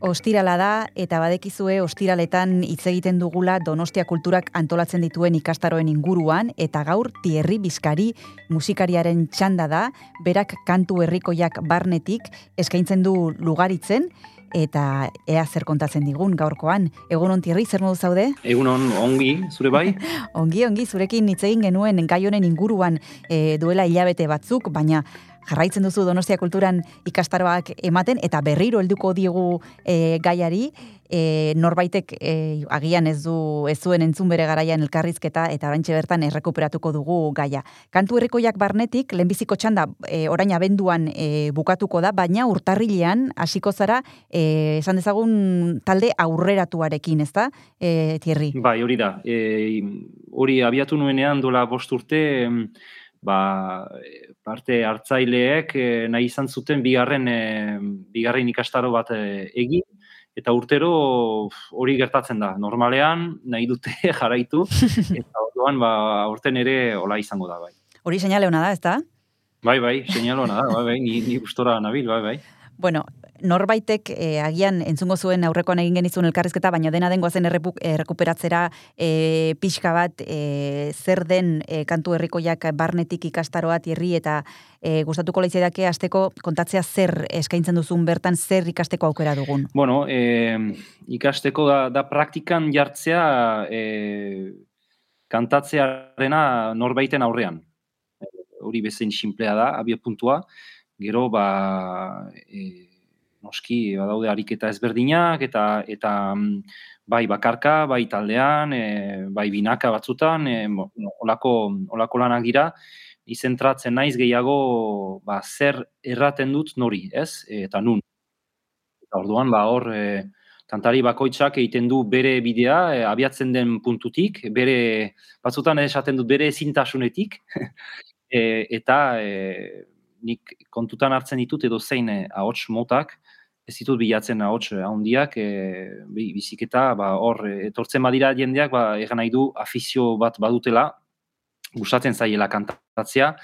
Ostirala da eta badekizue ostiraletan hitz egiten dugula Donostia Kulturak antolatzen dituen ikastaroen inguruan eta gaur Tierri Bizkari musikariaren txanda da, berak kantu herrikoiak barnetik eskaintzen du lugaritzen eta ea zer kontatzen digun gaurkoan. Egunon Tierri, zer modu zaude? Egunon ongi, zure bai? ongi, ongi, zurekin hitz egin genuen gai honen inguruan e, duela hilabete batzuk, baina jarraitzen duzu Donostia Kulturan ikastaroak ematen eta berriro helduko diegu e, gaiari e, norbaitek e, agian ez du ez zuen entzun bere garaian elkarrizketa eta oraintxe bertan errekuperatuko dugu gaia. Kantu herrikoiak barnetik lehenbiziko txanda e, orain abenduan e, bukatuko da, baina urtarrilean hasiko zara e, esan dezagun talde aurreratuarekin, ezta? E, Thierry. Bai, hori da. E, hori abiatu nuenean dola bost urte ba, parte hartzaileek e, nahi izan zuten bigarren e, bigarren ikastaro bat e, egin eta urtero hori gertatzen da. Normalean nahi dute jaraitu eta orduan ba aurten ere hola izango da bai. Hori seinale ona da, ezta? Bai, bai, seinale ona da, bai, bai, ni ni gustora nabil, bai, bai. Bueno, norbaitek e, agian entzungo zuen aurrekoan egin genizun elkarrizketa, baina dena dengoa zen errekuperatzera e, pixka bat e, zer den e, kantu herrikoiak barnetik ikastaroa tierri eta e, gustatuko leitzedake asteko kontatzea zer eskaintzen duzun bertan zer ikasteko aukera dugun. Bueno, e, ikasteko da, da praktikan jartzea e, kantatzearena norbaiten aurrean. Hori bezain simplea da, abio puntua. Gero, ba, e, noski badaude ariketa ezberdinak eta eta mm, bai bakarka, bai taldean, e, bai binaka batzutan, e, olako, olako lanak dira, izentratzen naiz gehiago ba, zer erraten dut nori, ez? Eta nun. Eta orduan, ba, hor, e, kantari bakoitzak egiten du bere bidea, e, abiatzen den puntutik, bere, batzutan esaten dut bere ezintasunetik, e, eta e, nik kontutan hartzen ditut edo zein eh, ahots motak, ez ditut bilatzen ahots eh, handiak, e, biziketa, ba, hor, etortzen badira jendeak, ba, egan nahi du afizio bat badutela, gustatzen zaiela kantatzea,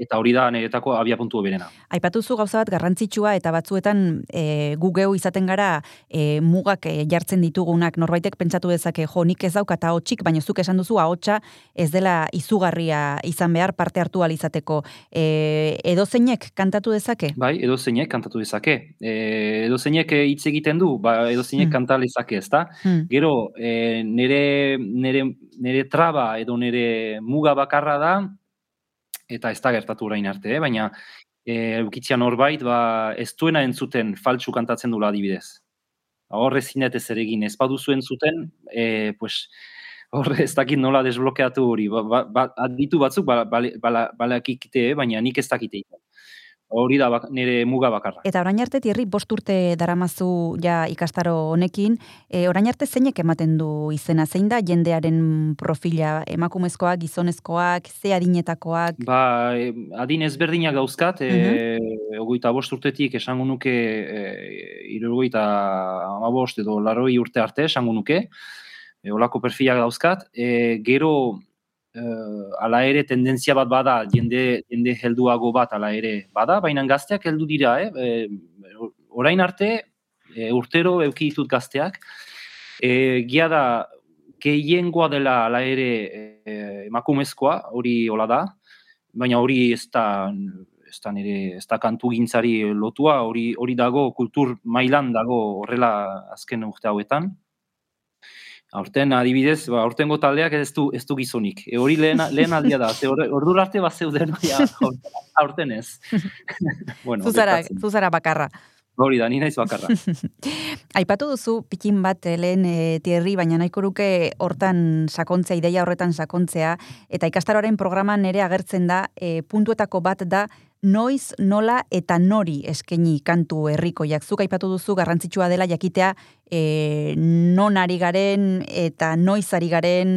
eta hori da niretako abia puntu berena. Aipatuzu gauza bat garrantzitsua eta batzuetan e, gu geu izaten gara e, mugak e, jartzen ditugunak norbaitek pentsatu dezake jo nik ez dauka ta hotsik baina zuk esan duzu ahotsa ez dela izugarria izan behar parte hartu al izateko e, edozeinek kantatu dezake? Bai, edozeinek kantatu dezake. E, edozeinek hitz egiten du, ba edozeinek hmm. kanta lezake, ezta? Hmm. Gero e, nere, nere, nere traba edo nere muga bakarra da eta ez da gertatu orain arte, eh? baina e, eukitzia norbait, ba, ez duena entzuten faltsu kantatzen dula adibidez. Horre zinet ez ere egin, ez baduzu entzuten, e, pues, horre ez dakit nola desblokeatu hori, ba, ba, ba, aditu batzuk, ba, bale, bale, baina nik ez dakite hori da bak, nire muga bakarra. Eta orain arte tierri bost urte daramazu ja ikastaro honekin, e, orain arte zeinek ematen du izena, zein da jendearen profila, emakumezkoak, gizonezkoak, ze adinetakoak? Ba, adin ezberdinak dauzkat, e, uh -huh. bost urtetik esango nuke, e, irugoita amabost edo laroi urte arte esango nuke, e, olako perfilak dauzkat, e, gero uh, ala ere tendentzia bat bada, jende, jende helduago bat ala ere bada, baina gazteak heldu dira, eh? E, orain arte, e, urtero euki ditut gazteak, e, gia da, gehiengoa dela ala ere e, emakumezkoa, hori hola da, baina hori ez da, ez da nire, ez da kantu gintzari lotua, hori, hori dago, kultur mailan dago horrela azken urte hauetan. Aurten adibidez, ba aurtengo taldeak ez du ez du gizonik. E hori lehen lehen aldia da. Ze ordu arte bat zeuden ja aurten ez. bueno, zuzara, zuzara bakarra. Hori da, ni naiz bakarra. Aipatu duzu pikin bat eh, lehen e, tierri, baina nahiko ruke hortan sakontzea, ideia horretan sakontzea, eta ikastaroaren programan ere agertzen da, e, puntuetako bat da, noiz, nola eta nori eskeni kantu herriko. Jakzuk aipatu duzu garrantzitsua dela jakitea e, non ari garen eta noiz ari garen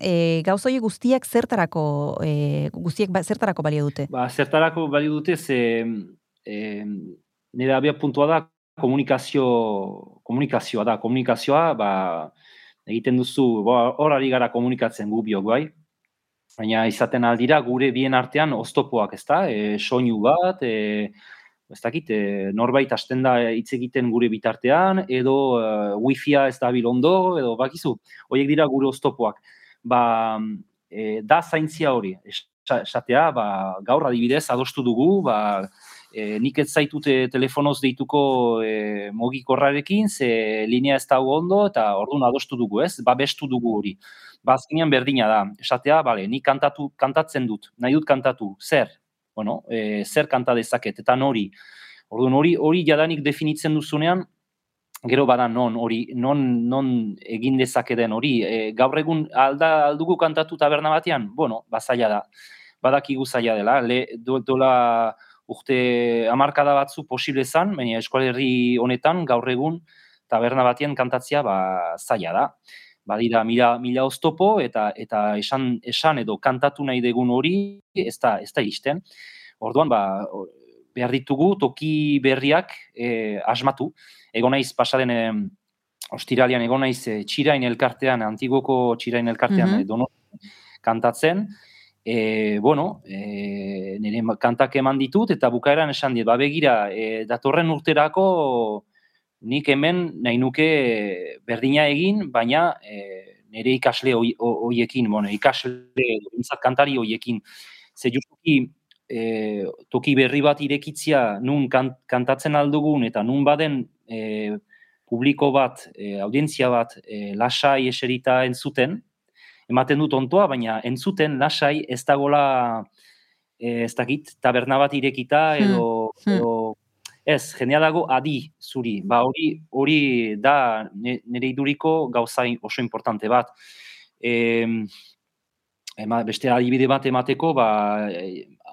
e, gauzoi guztiak zertarako e, guztiek ba, zertarako balio dute? Ba, zertarako balio dute ze e, nire abia puntua da komunikazio komunikazioa da, komunikazioa ba, egiten duzu, hor ari gara komunikatzen gu biok bai, Baina izaten aldira gure bien artean oztopoak, ezta? E, soinu bat, e, ez dakit, e, norbait hasten da hitz egiten gure bitartean, edo uh, wifi-a ez da ondo, edo bakizu, horiek dira gure oztopoak. Ba, e, da zaintzia hori, esatea, ba, gaur adibidez, adostu dugu, ba, e, nik ez zaitute telefonoz deituko e, mogikorrarekin, ze linea ez dago ondo, eta orduan adostu dugu, ez? Ba, bestu dugu hori. Ba, azkenean berdina da. Esatea, bale, nik kantatu, kantatzen dut, nahi dut kantatu, zer? Bueno, e, zer kanta dezaket, eta nori. Orduan, hori, hori jadanik definitzen duzunean, gero bada non hori non non egin dezakeden hori e, gaur egun alda aldugu kantatu taberna batean bueno bazaila da badakigu zaila dela le dola urte hamarkada batzu posible zan, baina eskolerri honetan gaur egun taberna batien kantatzea ba, zaila da. Badira mila, mila oztopo eta eta esan, esan edo kantatu nahi degun hori ez da, ez da izten. Orduan, ba, behar ditugu toki berriak e, asmatu. Ego naiz pasaden e, ostiralian, ego naiz e, txirain elkartean, antigoko txirain elkartean mm -hmm. kantatzen, e, bueno, e, nire kantak eman ditut, eta bukaeran esan dit, ba begira, e, datorren urterako nik hemen nahi nuke berdina egin, baina e, nire ikasle hoiekin, bueno, ikasle, bintzat kantari hoiekin, ze justuki, e, toki berri bat irekitzia nun kantatzen aldugun, eta nun baden e, publiko bat, e, audientzia bat, e, lasai eserita entzuten, ematen dut ontoa, baina entzuten lasai ez dagola e, ez dakit taberna bat irekita hmm, edo, hmm. edo ez, jendea dago adi zuri. Ba hori hori da nire iduriko gauza oso importante bat. E, ema, beste adibide bat emateko, ba,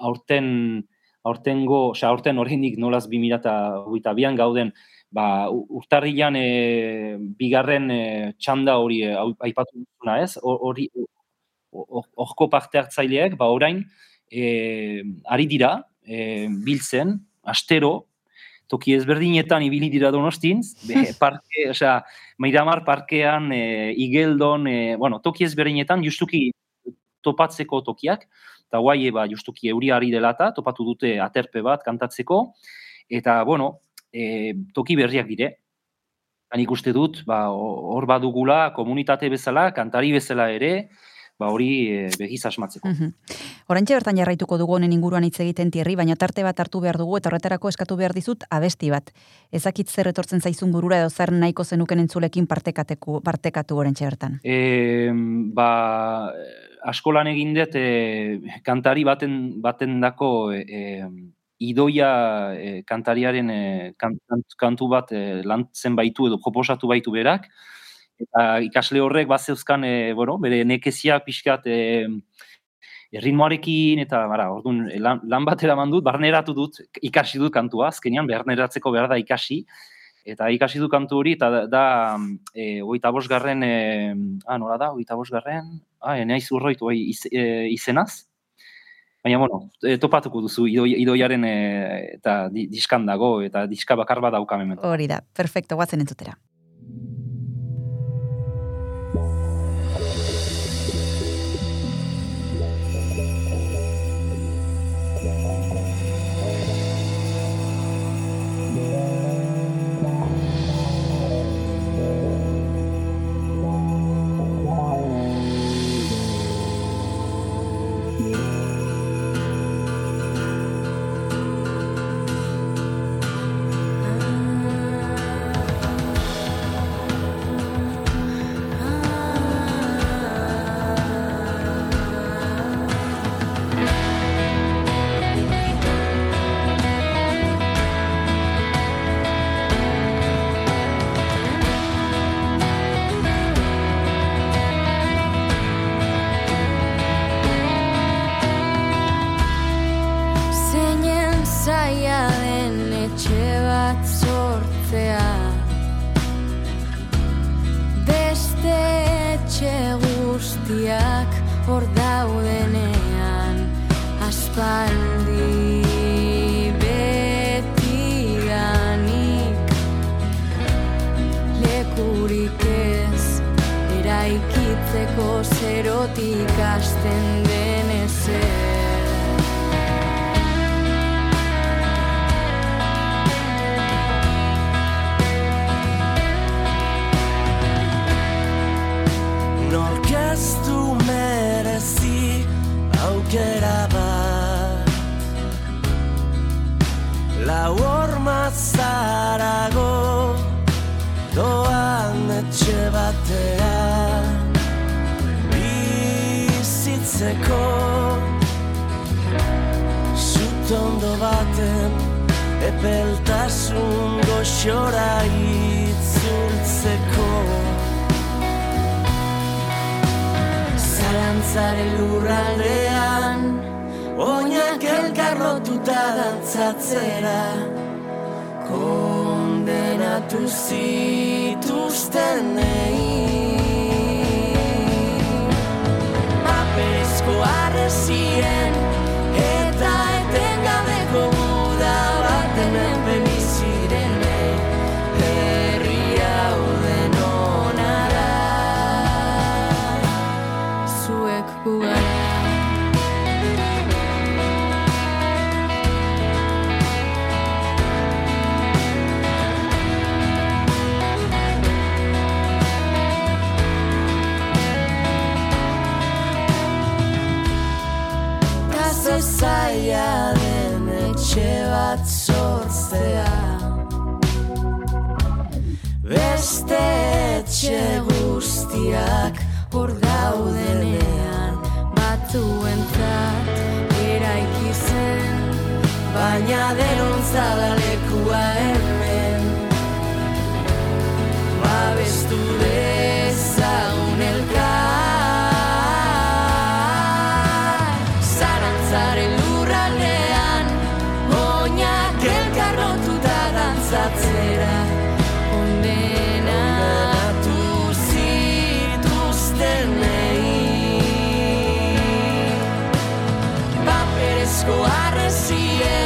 aurten aurtengo, osea aurten oraindik nolaz 2022an gauden, ba, urtarrilan e, bigarren e, txanda hori e, aipatu dutuna ez, hori horko parte hartzaileak, ba, orain, e, ari dira, e, biltzen, astero, toki ezberdinetan ibili dira donostin, be, parke, osea, Mairamar parkean, e, Igeldon, e, bueno, toki ezberdinetan, justuki topatzeko tokiak, eta guai, ba, justuki euriari delata, topatu dute aterpe bat kantatzeko, eta, bueno, e, toki berriak dire. Han ikuste dut, ba, hor badugula komunitate bezala, kantari bezala ere, ba hori e, begiz asmatzeko. Mm Orantxe bertan jarraituko dugu honen inguruan hitz egiten tierri, baina tarte bat hartu behar dugu eta horretarako eskatu behar dizut abesti bat. Ezakit zer etortzen zaizun burura edo zer nahiko zenuken entzulekin partekateku, partekatu orantxe bertan. E, ba, askolan egin dut e, kantari baten, baten dako e, idoia e, kantariaren e, kantu bat e, lantzen baitu edo proposatu baitu berak, eta ikasle horrek bat zeuzkan, e, bueno, bere nekezia pixkat e, erritmoarekin, eta bara, orduan, lan, lan bat eraman dut, barneratu dut, ikasi dut kantua, azkenean, barneratzeko behar da ikasi, eta ikasi dut kantu hori, eta da, e, oita bosgarren, e, ah, nola da, oita bosgarren, ah, enaiz urroitu, bai, iz, e, izenaz, Baina, bueno, e, topatuko duzu idoiaren e, eta diskan dago eta diska bakar bat daukamen. Hori da, perfecto, guatzen entzutera. guztiak hor daudenean aspaldi beti lekurik ez eraikitzeko zerotik asten den. Epeltasun goxora itzultzeko Zalantzaren lurraldean Oinak elkarrotuta dantzatzera Kondenatu zituzten Paperezko arrezien bat sortzea Beste etxe guztiak hor daudenean Batzuentzat eraiki zen Baina derontza da lekua hemen. Babestu dezagun Paperezko arrezien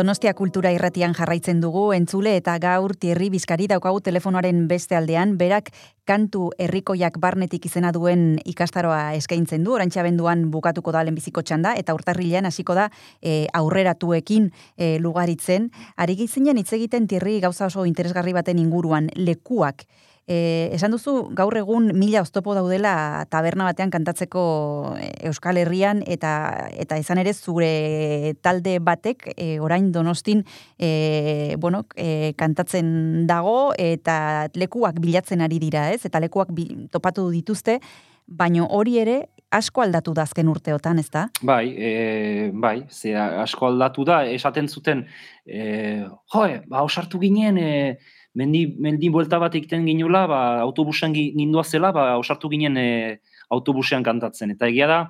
Donostia kultura irratian jarraitzen dugu, entzule eta gaur Thierry Bizkari daukagu telefonoaren beste aldean, berak kantu herrikoiak barnetik izena duen ikastaroa eskaintzen du, orantxa benduan bukatuko da lehenbiziko txanda, eta urtarrilean hasiko da e, aurreratuekin e, lugaritzen. Ari gizinen hitz egiten Thierry gauza oso interesgarri baten inguruan, lekuak. E, esan duzu, gaur egun mila oztopo daudela taberna batean kantatzeko e, Euskal Herrian eta eta izan ere zure talde batek e, orain Donostin e, bueno, e, kantatzen dago eta lekuak bilatzen ari dira, ez? Eta lekuak bi, topatu dituzte, baino hori ere asko aldatu da azken urteotan, ez da? Bai, e, bai, ze asko aldatu da, esaten zuten, e, joe, ba, osartu ginen, e, mendi, mendi buelta bat egiten ginula, ba, autobusean gi- gindua zela, ba, osartu ginen e, autobusean kantatzen. Eta egia da,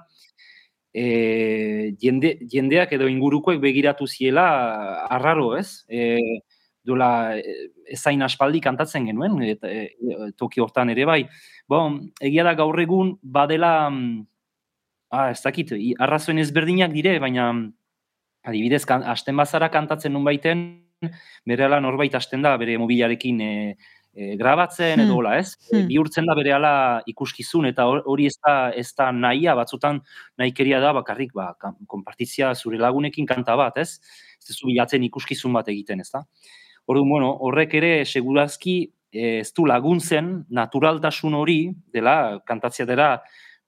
e, jende, jendeak edo ingurukoek begiratu ziela arraro, ez? E, dola ezain aspaldi kantatzen genuen, eta, e, toki hortan ere bai. Bon, egia da gaur egun badela, mm, ah, ez dakit, arrazoen ezberdinak dire, baina adibidez, kan, asten bazara kantatzen nun baiten, berehala norbait hasten da bere mobilarekin e, e, grabatzen Hmm. edo hola, ez? E, Hmm. bihurtzen da berehala ikuskizun eta hor- hori ez da, ez da nahia, batzutan nahikeria da bakarrik ba, konpartitzia zure lagunekin kanta bat, ez? Ez duzu bilatzen ikuskizun bat egiten, ez da? Orduan, bueno, horrek ere segurazki eh, ez du laguntzen naturaltasun hori dela kantatzea dela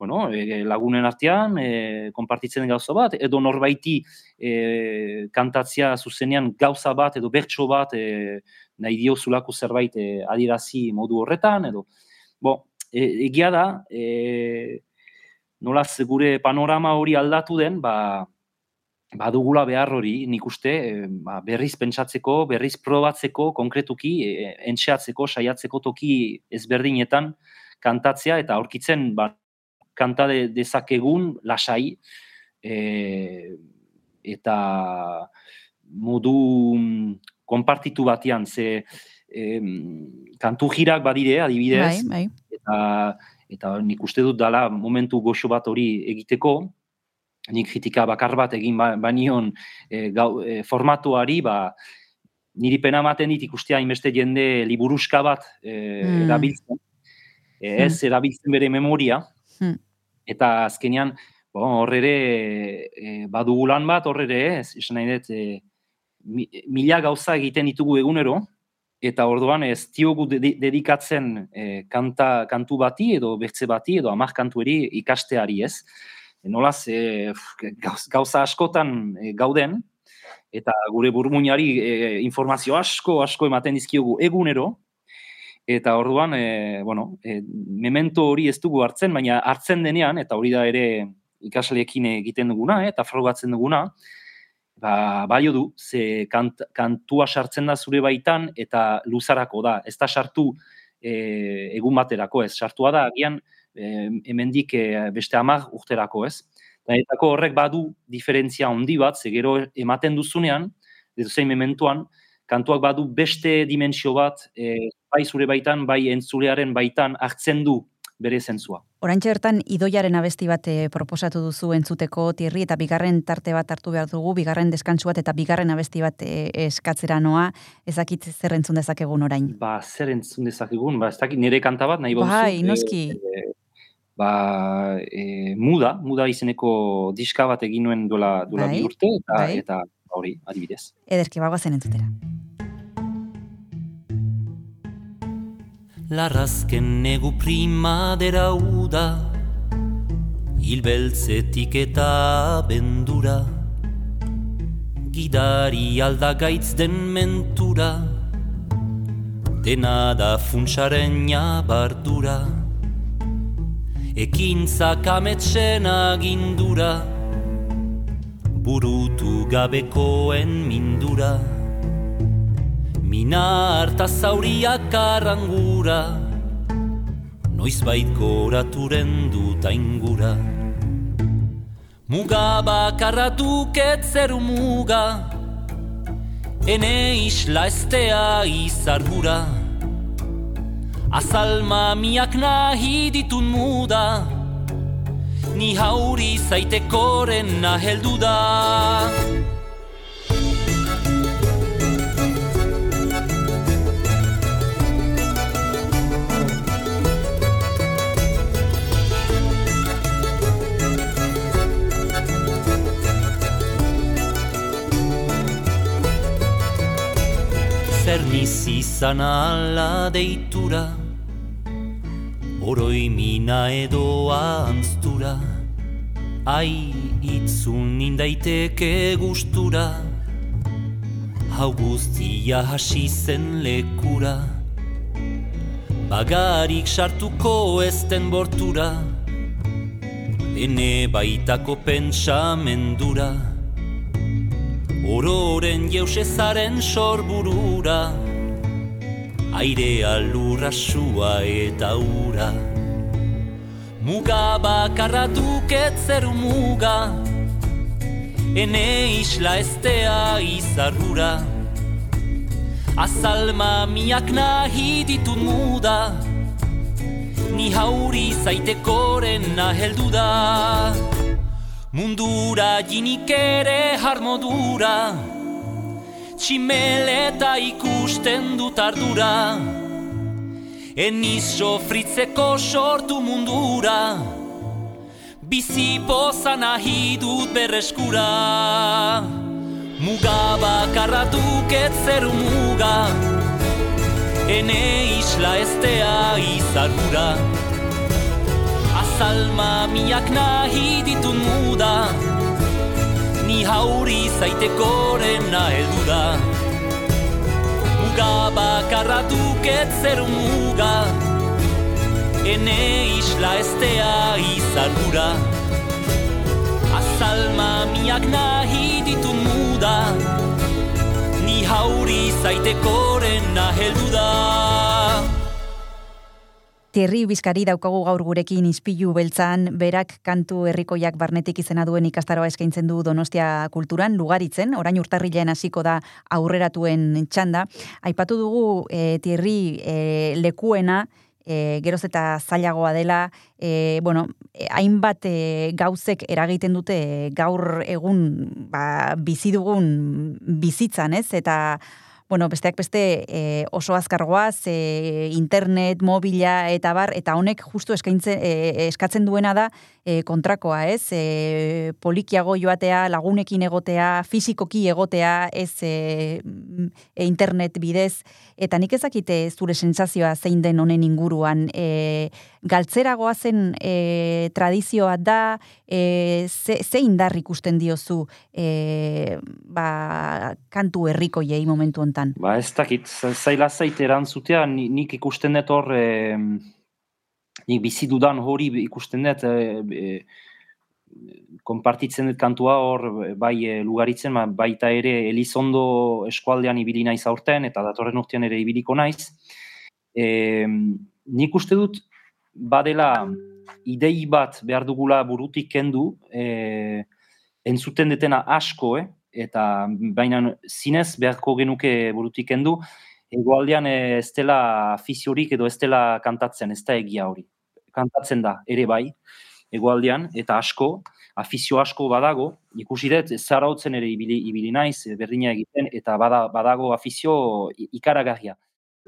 bueno, e, lagunen artean e, konpartitzen gauza bat edo norbaiti e, kantatzea zuzenean gauza bat edo bertso bat e, nahi diozulako zerbait e, adirazi modu horretan edo bo, e, egia da e, nola gure panorama hori aldatu den ba badugula behar hori, nik uste, e, ba, berriz pentsatzeko, berriz probatzeko, konkretuki, e, entxeatzeko, saiatzeko toki ezberdinetan kantatzea eta aurkitzen ba, kanta de, dezakegun lasai e, eta modu mm, konpartitu batean, ze kantu jirak badire, adibidez, Bai, bai. eta, eta nik uste dut dala momentu goxo bat hori egiteko, nik kritika bakar bat egin ba, banion e, gau, e, formatuari, ba, niri pena ematen dit ikustea hainbeste jende liburuska bat e, Mm. erabiltzen, e, ez erabiltzen bere memoria, Hmm. eta azkenean, bon, hor ere e, badugu lan bat, hor ere ez, esan nahi dut, e, mi- mila gauza egiten ditugu egunero, eta orduan ez diogu dedi- dedikatzen e, kanta, kantu bati edo bertze bati edo amak kantueri ikasteari ez. E, nolaz, e, gauz- gauza askotan e, gauden, eta gure burmuinari e, informazio asko, asko ematen dizkiogu egunero, eta orduan, e, bueno, e, memento hori ez dugu hartzen, baina hartzen denean, eta hori da ere ikasleekin egiten duguna, eh, eta frogatzen duguna, ba, balio du, ze kant, kantua sartzen da zure baitan, eta luzarako da, ez da sartu e, egun baterako ez, sartua da, agian, e, hemendik e, beste amar urterako ez. Eta horrek badu diferentzia handi bat, ze gero ematen duzunean, edo zein mementuan, kantuak badu beste dimensio bat, e, bai zure baitan, bai entzulearen baitan hartzen du bere zentzua. Oraintxe bertan idoiaren abesti bat eh, proposatu duzu entzuteko tierri eta bigarren tarte bat hartu behar dugu, bigarren deskantsu bat eta bigarren abesti bat eh, eskatzera noa, ezakit zer entzun dezakegun orain. Ba, zer entzun dezakegun, ba, ez dakit nire kanta bat nahi bauzu. Bai, e, noski. e, ba, e, muda, muda izeneko diska bat egin nuen duela, duela Bai, bi urte, eta, bai. eta hori, adibidez. Ederki bagoazen entzutera. Larrazken negu primadera uda Hilbeltzetik eta bendura. Gidari aldagaitz den mentura Dena da funtsaren bardura Ekintzak ametsen agindura Burutu gabekoen mindura Mina harta zauriak arrangura Noizbait goraturen dut aingura. Muga bakarra duket zeru muga Ene isla estea izargura Azalma miak nahi ditun muda Ni hauri zaitekoren naheldu da Zer niz izan ala deitura Oroi mina edo anztura Ai itzun nindaiteke gustura. Hau guztia hasi zen lekura Bagarik sartuko ezten bortura Ene baitako pentsamendura Ororen jeusezaren sorburura Airea lurra sua eta ura. Muga bakarra duket zeru muga Ene isla estea izarrura. Azalma miak nahi ditut muda Ni hauri zaitekoren naheldu da Mundura jinik ere harmodura Tximeleta ikusten dut ardura. Eniz sofritzeko sortu mundura. Bizi poza nahi dut berreskura. Muga bakarra duket zeru muga. Ene isla estea izargura Azalma miak nahi ditun muda. Ni hauri zaitekoren naheldu da. Muga bakarra duket zeru muga. Ene isla estea izargura Azalma miak nahi ditun muda. Ni hauri zaitekoren naheldu da Terri Bizkari daukagu gaur gurekin izpilu beltzan, berak kantu herrikoiak barnetik izena duen ikastaroa eskaintzen du Donostia kulturan, lugaritzen, orain urtarrilean hasiko da aurreratuen txanda. Aipatu dugu e, Terri e, lekuena, e, geroz eta zailagoa dela, e, bueno, hainbat e, gauzek eragiten dute gaur egun ba, bizi dugun bizitzan, ez? Eta bueno, besteak beste e, oso azkargoaz, e, internet, mobila eta bar, eta honek justu eskaintzen, e, eskatzen duena da e, kontrakoa, ez? E, polikiago joatea, lagunekin egotea, fizikoki egotea, ez e, internet bidez, eta nik ezakite zure sentsazioa zein den honen inguruan, e, galtzeragoa zen e, tradizioa da, e, ze, ze indar ikusten diozu e, ba, kantu herriko jei momentu hontan? Ba ez dakit, zaila zait erantzutea, nik ikusten dut hor, e, nik bizi dudan hori ikusten dut, e, e, konpartitzen dut kantua hor, bai e, lugaritzen, ba, baita ere Elizondo eskualdean ibili naiz aurten, eta datorren urtean ere ibiliko naiz. E, nik uste dut, badela idei bat behar dugula burutik kendu, e, entzuten detena asko, eh? eta baina zinez beharko genuke burutik kendu, egoaldean ez dela fiziorik edo ez dela kantatzen, ez da egia hori. Kantatzen da, ere bai, egoaldean, eta asko, afizio asko badago, ikusi dut, zarautzen ere ibili, ibili naiz, berdina egiten, eta badago afizio ikaragarria.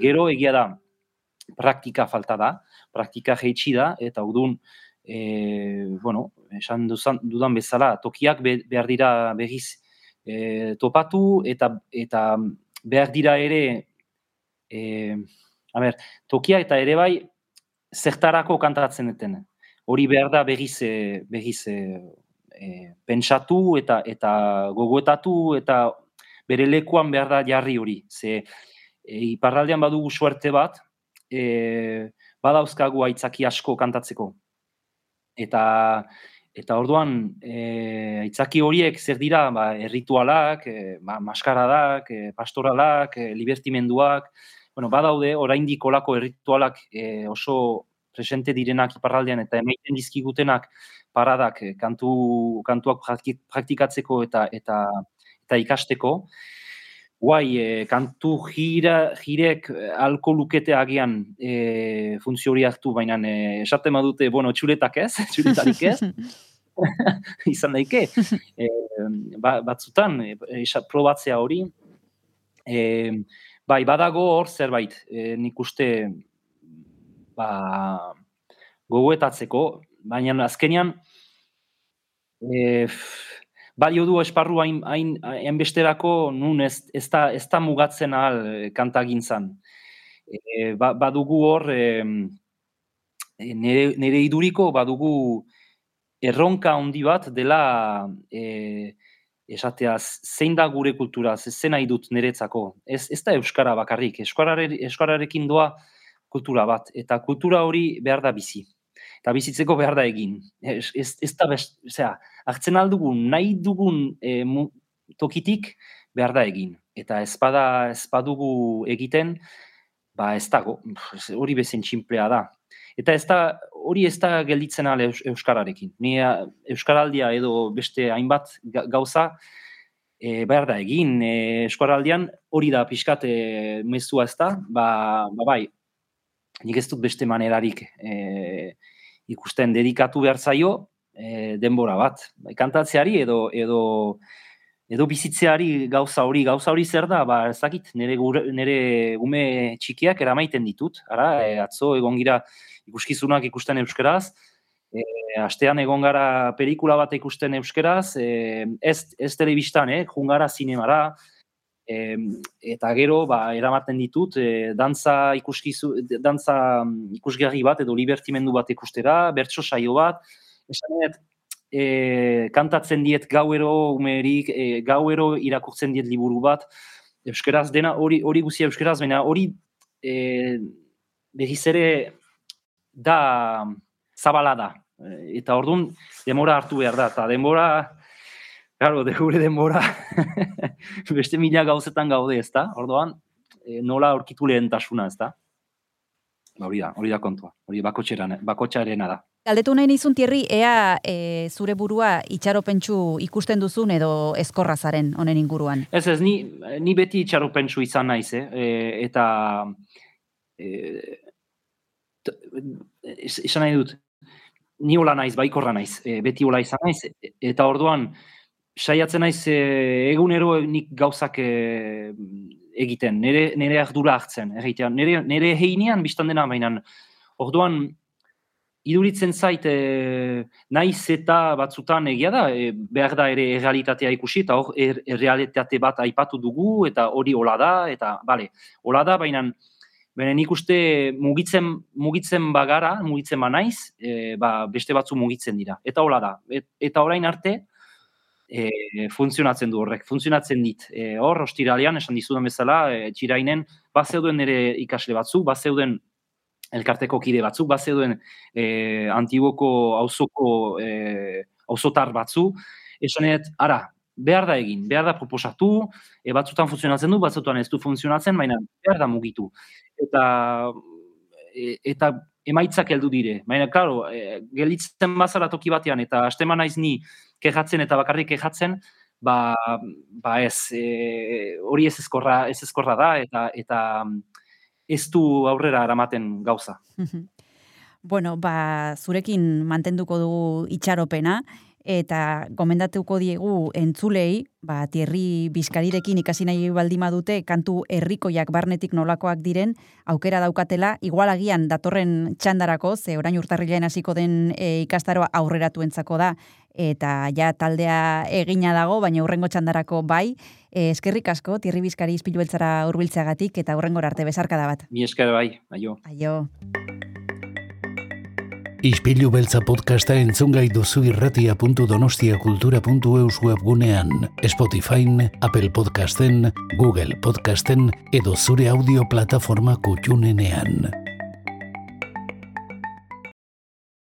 Gero egia da, praktika falta da, praktika jeitsi da, eta udun, e, bueno, esan duzan, dudan bezala, tokiak behar dira begiz e, topatu, eta, eta behar dira ere, e, a ber, tokia eta ere bai, zertarako kantatzen duten. Hori behar da begiz, e, begiz e, e, pentsatu eta eta gogoetatu eta bere lekuan behar da jarri hori. Ze e, iparraldean badugu suerte bat, e, badauzkagu aitzaki asko kantatzeko. Eta eta orduan e, aitzaki horiek zer dira? Ba, erritualak, e, ba, maskaradak, e, pastoralak, e, libertimenduak, bueno, badaude oraindik olako erritualak e, oso presente direnak iparraldean eta emaiten dizkigutenak paradak e, kantu, kantuak praktikatzeko eta eta eta ikasteko guai, e, kantu gira, girek eh, alko lukete agian e, funtzio hori hartu, baina e, esaten badute, bueno, txuletak ez, txuletarik ez, izan daike, e, ba, batzutan, e, probatzea hori, e, bai, badago hor zerbait, e, nik uste, ba, gogoetatzeko, baina azkenian, e, balio du esparru hain, hain, hain besterako nun ez, ez, da, ez da mugatzen ahal eh, kantagintzan. E, ba, badugu hor, e, nere, nere iduriko badugu erronka handi bat dela e, esatea zein da gure kultura, zen nahi dut niretzako. Ez, ez da Euskara bakarrik, Euskararekin doa kultura bat, eta kultura hori behar da bizi eta bizitzeko behar da egin. Ez, ez, da, best, hartzen aldugun, nahi dugun e, tokitik behar da egin. Eta ez bada, ez badugu egiten, ba ez dago, hori bezen txinplea da. Eta ez da, hori ez da gelditzen ale Euskararekin. Ni Euskaraldia edo beste hainbat gauza, e, behar da egin. E, Euskaraldian hori da pixkat e, mezua ez da, ba, ba bai, nik ez dut beste manerarik e, ikusten dedikatu behar zaio e, denbora bat. Kantatzeari edo edo edo bizitzeari gauza hori, gauza hori zer da, ba, ezakit, nire, nire gume txikiak eramaiten ditut, ara, e, atzo egon gira ikuskizunak ikusten euskeraz, e, astean egon gara pelikula bat ikusten euskeraz, e, ez, ez telebistan, eh, jungara zinemara, e, eta gero, ba, eramaten ditut, e, dantza, ikuskizu, dantza mm, ikusgarri bat edo libertimendu bat ikustera, bertso saio bat, esanet, e, kantatzen diet gauero umerik, e, gauero irakurtzen diet liburu bat, euskeraz dena, hori hori guzia euskeraz, baina hori e, behiz ere da zabala da. Eta orduan demora hartu behar da, eta denbora, Claro, de gure denbora beste mila gauzetan gaude, ezta? Orduan, e, nola aurkitu lehentasuna, ezta? Ba, hori da, hori da kontua. Hori bakotxarena da. Galdetu nahi nizun tierri, ea e, zure burua itxaropentsu ikusten duzun edo eskorra zaren honen inguruan. Ez ez, ni, ni beti itxaropentsu izan naiz, eh? E, eta e, es- esan nahi dut, ni hola naiz, baikorra naiz, e, beti hola izan naiz, e- eta orduan saiatzen naiz e, egunero nik gauzak e, egiten, nire, nire ardura hartzen, egitea, nire, nire heinean biztan dena, baina orduan iduritzen zait e, naiz eta batzutan egia da, e, behar da ere errealitatea ikusi, eta hor er, errealitate bat aipatu dugu, eta hori hola da, eta bale, hola da, baina Baina nik uste mugitzen, mugitzen bagara, mugitzen ba naiz, e, ba, beste batzu mugitzen dira. Eta hola da. Et, eta orain arte, e, funtzionatzen du horrek, funtzionatzen dit. E, hor, ostiralean, esan dizudan bezala, e, txirainen, bazeuden ere ikasle batzuk, bazeuden elkarteko kide batzuk, bazeuden e, antiguoko auzoko e, auzotar batzu, esanet, ara, behar da egin, behar da proposatu, e, batzutan funtzionatzen du, batzutan ez du funtzionatzen, baina behar da mugitu. Eta, e, eta emaitzak heldu dire. Baina, klaro, e, gelitzen bazara toki batean, eta hasteman naiz ni kejatzen eta bakarrik kejatzen, ba, ba ez, e, hori ez ezkorra, ez ezkorra da, eta, eta ez du aurrera eramaten gauza. Bueno, ba, zurekin mantenduko dugu itxaropena, eta gomendatuko diegu entzulei, ba, tierri bizkarirekin ikasi nahi baldima dute, kantu herrikoiak barnetik nolakoak diren, aukera daukatela, igualagian datorren txandarako, ze orain urtarrilean hasiko den e, ikastaroa aurreratuentzako da, eta ja taldea egina dago, baina urrengo txandarako bai, e, eskerrik asko, tierri bizkari izpilu beltzara urbiltzeagatik, eta urrengor arte bezarkada bat. Mi esker bai, aio. Aio. Ispilu beltza podcasta entzungai duzu irratia.donostiakultura.eus webgunean, Spotifyn, Apple Podcasten, Google Podcasten edo zure audio plataforma kutxunenean.